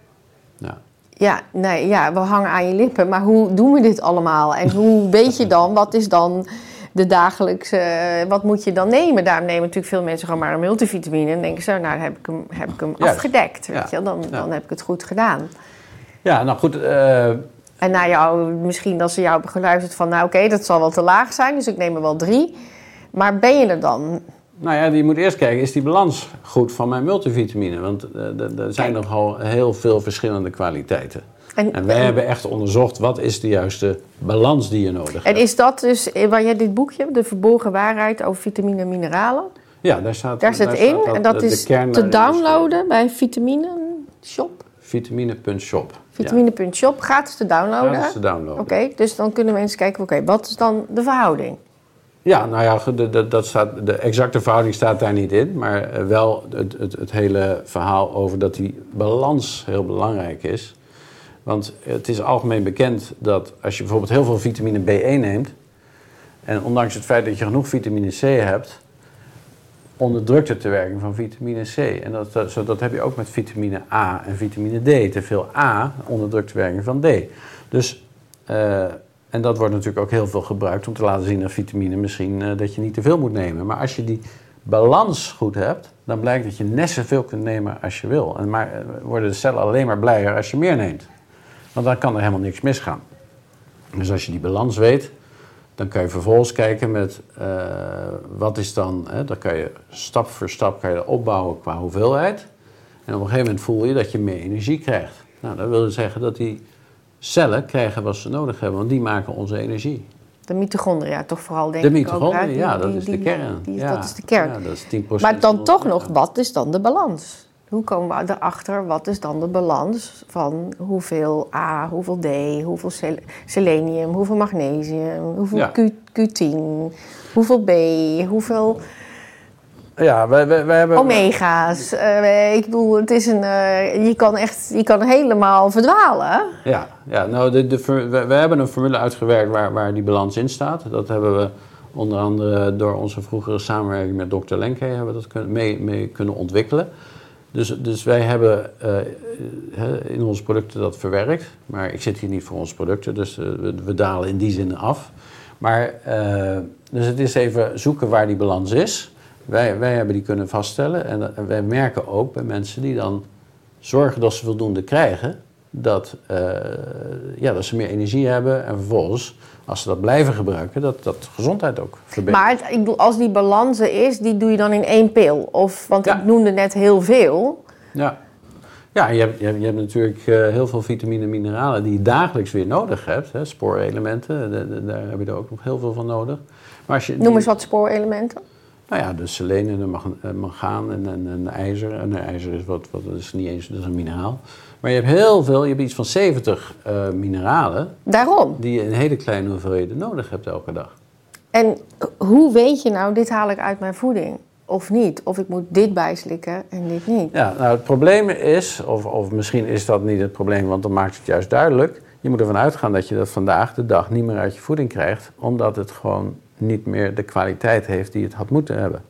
S3: Ja.
S2: Ja, nee, ja, we hangen aan je lippen. Maar hoe doen we dit allemaal? En hoe weet je dan, wat is dan de dagelijkse... eh, wat moet je dan nemen? Daarom nemen natuurlijk veel mensen gewoon maar een multivitamine. En denken ze, nou, dan heb ik hem, heb ik hem
S3: Juist.
S2: afgedekt. Weet
S3: Ja.
S2: je? wel. Dan,
S3: Ja.
S2: dan heb ik het goed gedaan.
S3: ja, nou goed. eh,
S2: En na jou, misschien als ze jou hebben geluisterd van... nou oké, dat zal wel te laag zijn, dus ik neem er wel drie. Maar ben je er dan?
S3: Nou ja, je moet eerst kijken, is die balans goed van mijn multivitamine? Want eh, er- zijn
S2: Kijk.
S3: nogal heel veel verschillende kwaliteiten.
S2: En,
S3: En wij hebben echt onderzocht, wat is de juiste balans die je nodig
S2: en
S3: hebt.
S2: is dat dus, eh, waar jij dit boekje, De Verborgen Waarheid over vitamine en mineralen...
S3: Ja, daar staat,
S2: Daar zit in
S3: staat
S2: en dat
S3: de
S2: is te downloaden bij Vitamine Shop.
S3: Vitamine.shop.
S2: Vitamine.shop, gratis te downloaden.
S3: Ja, dat is te downloaden.
S2: Oké, dus dan kunnen mensen kijken, oké, wat is dan de verhouding?
S3: Ja, nou ja, de, dat staat, de exacte verhouding staat daar niet in. Maar eh, wel het, het, het hele verhaal over dat die balans heel belangrijk is. Want het is algemeen bekend dat als je bijvoorbeeld heel veel vitamine B1 neemt... en ondanks het feit dat je genoeg vitamine C hebt... onderdrukt het de werking van vitamine C. En dat, dat, zo- dat heb je ook met vitamine A en vitamine D. Te veel A onderdrukt de werking van D. Dus, eh, en dat wordt natuurlijk ook heel veel gebruikt om te laten zien dat vitamine misschien eh, dat je niet te veel moet nemen. Maar als je die balans goed hebt, dan blijkt dat je net zoveel kunt nemen als je wil. En maar eh, worden de cellen alleen maar blijer als je meer neemt. Want dan kan er helemaal niks misgaan. Dus als je die balans weet, dan kan je vervolgens kijken met eh, wat is dan, hè, dan kan je stap voor stap kan je opbouwen qua hoeveelheid. En op een gegeven moment voel je dat je meer energie krijgt. Nou, dat wil zeggen dat die cellen krijgen wat ze nodig hebben, want die maken onze energie.
S2: De mitochondria toch vooral, denk
S3: de
S2: ik ook. hè? Die-
S3: ja, dat is
S2: die-
S3: de kern.
S2: die-
S3: ja.
S2: Dat is de kern.
S3: Ja, dat is 10%
S2: maar dan toch nog, wat is dan de balans? Hoe komen we erachter, wat is dan de balans van hoeveel A, hoeveel D, hoeveel sel- selenium, hoeveel magnesium, hoeveel
S3: Ja.
S2: Q, Q10, hoeveel B, hoeveel
S3: Ja, wij, wij, wij hebben...
S2: omega's. Eh, ik bedoel, het is een, eh, je kan echt, je kan helemaal verdwalen.
S3: Ja, ja nou, de, de, we hebben een formule uitgewerkt waar, waar die balans in staat. Dat hebben we onder andere door onze vroegere samenwerking met Dr. Lenke hebben we dat kunnen, mee, mee kunnen ontwikkelen. Dus, dus wij hebben eh, in onze producten dat verwerkt. Maar ik zit hier niet voor onze producten, dus we, we dalen in die zin af. Maar, eh, dus het is even zoeken waar die balans is. Wij, wij hebben die kunnen vaststellen. En, wij merken ook bij mensen die dan zorgen dat ze voldoende krijgen, dat, eh, ja, dat ze meer energie hebben en vervolgens, als ze dat blijven gebruiken, dat, dat gezondheid ook verbetert.
S2: Maar het- ik bedoel, als die balans er is, die doe je dan in één pil? Of, want
S3: Ja.
S2: ik noemde net heel veel.
S3: Ja, ja je, hebt, je, hebt, je hebt natuurlijk eh, heel veel vitamine en mineralen die je dagelijks weer nodig hebt. Hè. Spoorelementen, de- de- daar heb je er ook nog heel veel van nodig. Maar als je
S2: Noem eens wat spoorelementen.
S3: Nou ja, de selene, de mag- eh, mangaan en, en, en ijzer. En de ijzer is, wat, wat, is niet eens dat is een mineraal. Maar je hebt heel veel, je hebt iets van 70 eh, mineralen
S2: Daarom.
S3: die je in hele kleine hoeveelheden nodig hebt elke dag.
S2: En hoe weet je nou, dit haal ik uit mijn voeding? Of niet? Of ik moet dit bijslikken en dit niet?
S3: Ja, nou het probleem is, of, of misschien is dat niet het probleem, want dan maakt het juist duidelijk. Je moet ervan uitgaan dat je dat vandaag de dag niet meer uit je voeding krijgt, omdat het gewoon niet meer de kwaliteit heeft die het had moeten hebben.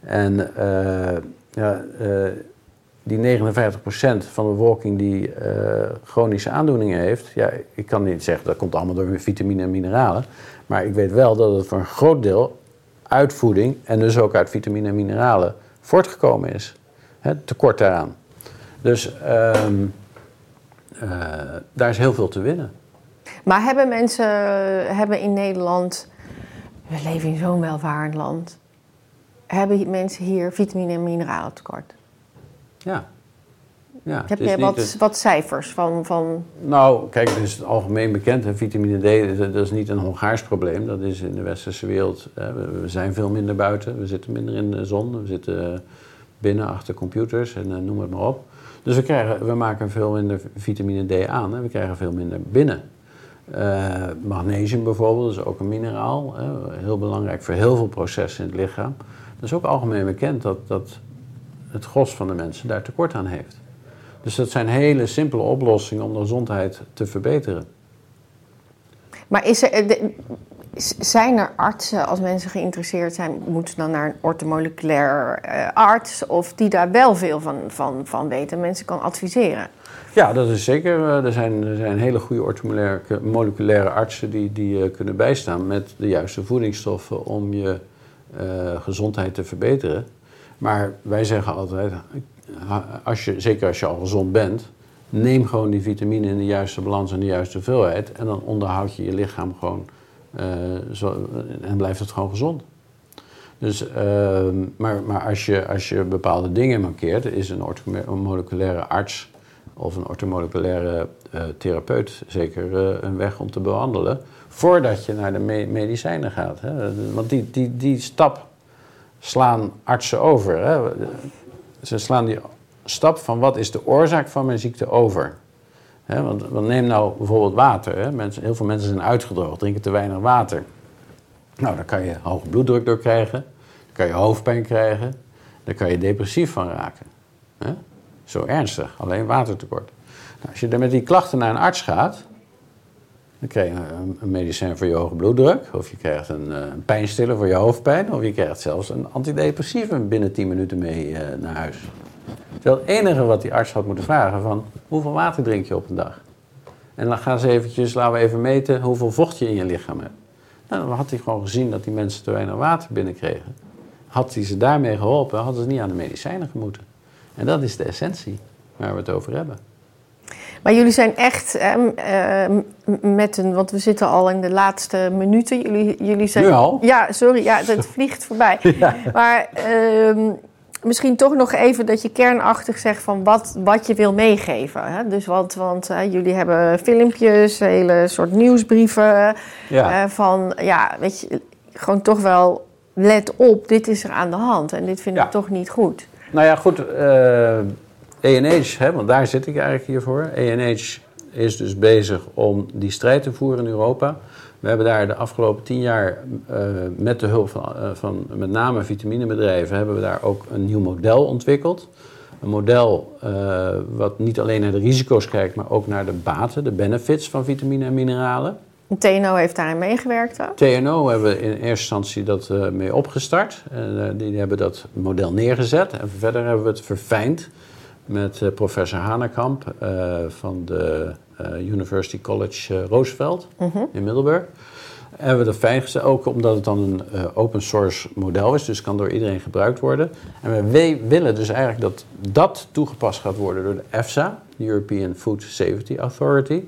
S3: En eh, ja, eh, die 59% van de bevolking die eh, chronische aandoeningen heeft, ja, ik kan niet zeggen dat komt allemaal door vitamine en mineralen, maar ik weet wel dat het voor een groot deel uit voeding en dus ook uit vitamine en mineralen voortgekomen is. Hè, tekort daaraan. Dus eh, daar is heel veel te winnen.
S2: Maar hebben mensen hebben in Nederland, we leven in zo'n welvarend land, hebben mensen hier vitamine en mineralen tekort?
S3: Ja. ja
S2: Heb jij
S3: niet
S2: wat,
S3: een-
S2: wat cijfers van, van
S3: Nou, kijk, het is algemeen bekend. Hè, vitamine D, dat- is niet een Hongaars probleem. Dat is in de westerse wereld. Hè, we, zijn veel minder buiten. We zitten minder in de zon. We zitten binnen achter computers en eh, noem het maar op. Dus we, krijgen, we maken veel minder vitamine D aan. Hè. We krijgen veel minder binnen. Eh, magnesium bijvoorbeeld is ook een mineraal. Heel belangrijk voor heel veel processen in het lichaam. Dat is ook algemeen bekend dat, dat het gros van de mensen daar tekort aan heeft. Dus dat zijn hele simpele oplossingen om de gezondheid te verbeteren.
S2: Maar is er, zijn er artsen, als mensen geïnteresseerd zijn, moeten ze dan naar een ortomoleculair eh, arts of die daar wel veel van, van, van weten, mensen kan adviseren?
S3: Ja, dat is zeker. eh, Er zijn, er zijn hele goede orthomoleculaire moleculaire artsen die, die eh, kunnen bijstaan met de juiste voedingsstoffen om je eh, gezondheid te verbeteren. Maar wij zeggen altijd, als je, zeker als je al gezond bent, neem gewoon die vitamine in de juiste balans en de juiste hoeveelheid. En dan onderhoud je je lichaam gewoon zo, en blijft het gewoon gezond. Dus, ehm, maar maar als, je, als je bepaalde dingen mankeert, is een orthomoleculaire arts of een orthomoleculaire eh, therapeut zeker eh, een weg om te behandelen. Voordat je naar de me- medicijnen gaat. Hè. Want die, die, die stap slaan artsen over. Hè. Ze slaan die stap van wat is de oorzaak van mijn ziekte over. Want, neem nou bijvoorbeeld water. Mensen, heel veel mensen zijn uitgedroogd, drinken te weinig water. Nou, daar kan je hoge bloeddruk door krijgen. Dan kan je hoofdpijn krijgen. Daar kan je depressief van raken. Zo ernstig, alleen watertekort. Nou, als je er met die klachten naar een arts gaat, dan krijg je een, medicijn voor je hoge bloeddruk, of je krijgt een, eh, een pijnstiller voor je hoofdpijn, of je krijgt zelfs een antidepressief binnen 10 minuten mee eh, naar huis. Het enige wat die arts had moeten vragen van hoeveel water drink je op een dag? En dan gaan ze eventjes, laten we even meten hoeveel vocht je in je lichaam hebt. Nou, dan had hij gewoon gezien dat die mensen te weinig water binnenkregen. Had hij ze daarmee geholpen, hadden ze niet aan de medicijnen gemoeten. En dat is de essentie waar we het over hebben.
S2: Maar jullie zijn echt ehm, ehm, met een, want we zitten al in de laatste minuten. Jullie, jullie zijn.
S3: Nu al?
S2: Ja, sorry, ja, het vliegt voorbij. Maar ehm, misschien toch nog even dat je kernachtig zegt van wat, wat je wil meegeven. Hè? Dus want, want eh, jullie hebben filmpjes, hele soort nieuwsbrieven.
S3: Ja.
S2: eh, van ja, weet je, gewoon toch wel let op, dit is er aan de hand en dit vind
S3: Ja.
S2: ik toch niet goed.
S3: Nou ja, goed. ENH, want daar zit ik eigenlijk hier voor. ENH is dus bezig om die strijd te voeren in Europa. We hebben daar de afgelopen tien jaar eh, met de hulp van, eh, van met name vitaminebedrijven... hebben we daar ook een nieuw model ontwikkeld. Een model eh, wat niet alleen naar de risico's kijkt... maar ook naar de baten, de benefits van vitamine en mineralen.
S2: TNO heeft daarin meegewerkt ook.
S3: TNO hebben we in eerste instantie dat eh, mee opgestart. En, eh, die hebben dat model neergezet. En verder hebben we het verfijnd met eh, professor Hanekamp van de University College Roosevelt in Middelburg. hebben we dat fijn gezet, ook omdat het dan een uh, open source model is, dus kan door iedereen gebruikt worden. En we willen dus eigenlijk dat dat toegepast gaat worden door de EFSA, de European Food Safety Authority.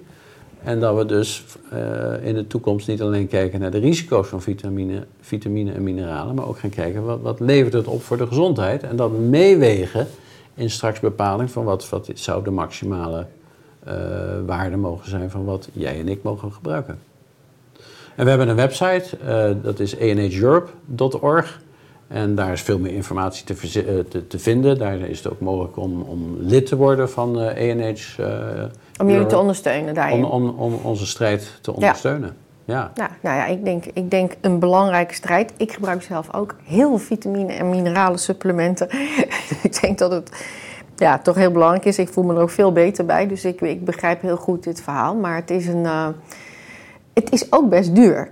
S3: En dat we dus uh, in de toekomst niet alleen kijken naar de risico's van vitamine, vitamine en mineralen, maar ook gaan kijken wat, wat levert het op voor de gezondheid. En dat meewegen in straks bepaling van wat, wat zou de maximale uh, waarde mogen zijn van wat jij en ik mogen gebruiken. En we hebben een website, uh, dat is anheurope.org. En daar is veel meer informatie te, te, vinden. Daar is het ook mogelijk om, om lid te worden van ANH.
S2: Om jullie te ondersteunen daarin.
S3: Om, om, om onze strijd te ondersteunen. Ja.
S2: Ja. Nou, ja, ik denk, ik denk een belangrijke strijd. Ik gebruik zelf ook heel veel vitamine en mineralen supplementen. ik denk dat het ja, toch heel belangrijk is. Ik voel me er ook veel beter bij. Dus ik, ik begrijp heel goed dit verhaal. Maar het is, een, uh, het is ook best duur.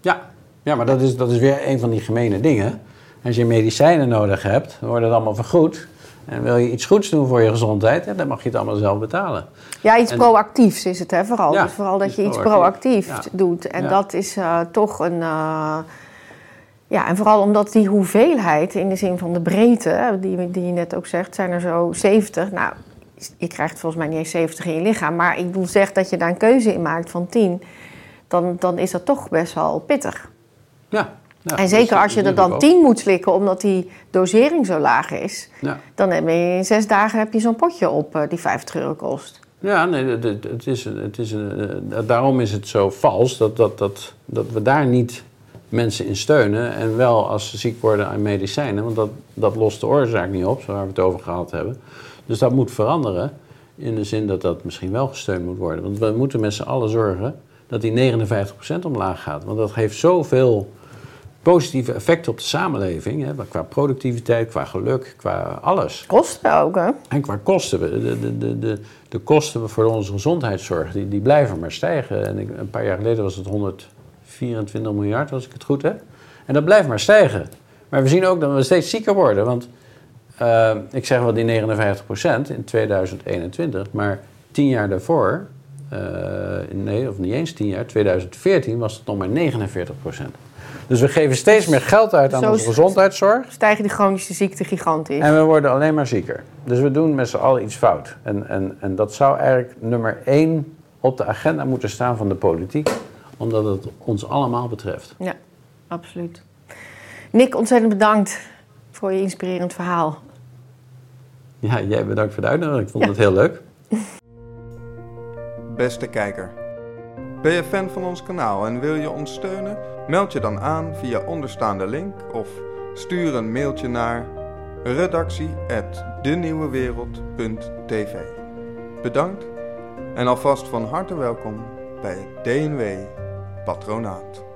S3: Ja, ja maar dat is, dat is weer een van die gemene dingen. Als je medicijnen nodig hebt, dan wordt het allemaal vergoed. En wil je iets goeds doen voor je gezondheid, dan mag je het allemaal zelf betalen.
S2: Ja, iets proactiefs is het hè, vooral. Ja, dus vooral dat je iets proactief ja. doet. En ja. dat is uh, toch een... Uh, ja, en vooral omdat die hoeveelheid in de zin van de breedte, die, die je net ook zegt, zijn er zo 70. Nou, je krijgt volgens mij niet eens 70 in je lichaam. Maar ik wil zeggen dat je daar een keuze in maakt van 10, dan, dan is dat toch best wel pittig.
S3: Ja,
S2: ja, en zeker als je er dan 10 moet slikken omdat die dosering zo laag is, ja. dan heb je in zes dagen heb je zo'n potje op uh, die 50 euro kost.
S3: Ja, nee, het, is, het is, uh, daarom is het zo vals dat, dat, dat, dat we daar niet mensen in steunen. En wel als ze ziek worden aan medicijnen, want dat, dat lost de oorzaak niet op, waar we het over gehad hebben. Dus dat moet veranderen in de zin dat dat misschien wel gesteund moet worden. Want we moeten met z'n allen zorgen dat die 59% omlaag gaat. Want dat geeft zoveel positieve effecten op de samenleving. Hè, qua productiviteit, qua geluk, qua alles.
S2: Kosten ook, hè?
S3: En qua kosten. De, de, de, de, de kosten voor onze gezondheidszorg, die, die blijven maar stijgen. En ik, een paar jaar geleden was het 124 miljard, als ik het goed heb. En dat blijft maar stijgen. Maar we zien ook dat we steeds zieker worden. Want uh, ik zeg wel die 59% in 2021, maar tien jaar daarvoor... Uh, nee, of niet eens tien jaar, 2014 was het nog maar 49 dus we geven steeds meer geld uit aan Zo onze gezondheidszorg.
S2: Stijgen die chronische ziekten gigantisch.
S3: En we worden alleen maar zieker. Dus we doen met z'n allen iets fout. En, en, en dat zou eigenlijk nummer één op de agenda moeten staan van de politiek. Omdat het ons allemaal betreft.
S2: Ja, absoluut. Nick, ontzettend bedankt voor je inspirerend verhaal.
S3: Ja, jij bedankt voor de uitnodiging. Ik vond het heel leuk.
S4: Beste kijker. Ben je fan van ons kanaal en wil je ons steunen? Meld je dan aan via onderstaande link of stuur een mailtje naar redactie@denieuwewereld.tv. Bedankt en alvast van harte welkom bij het DNW Patronaat.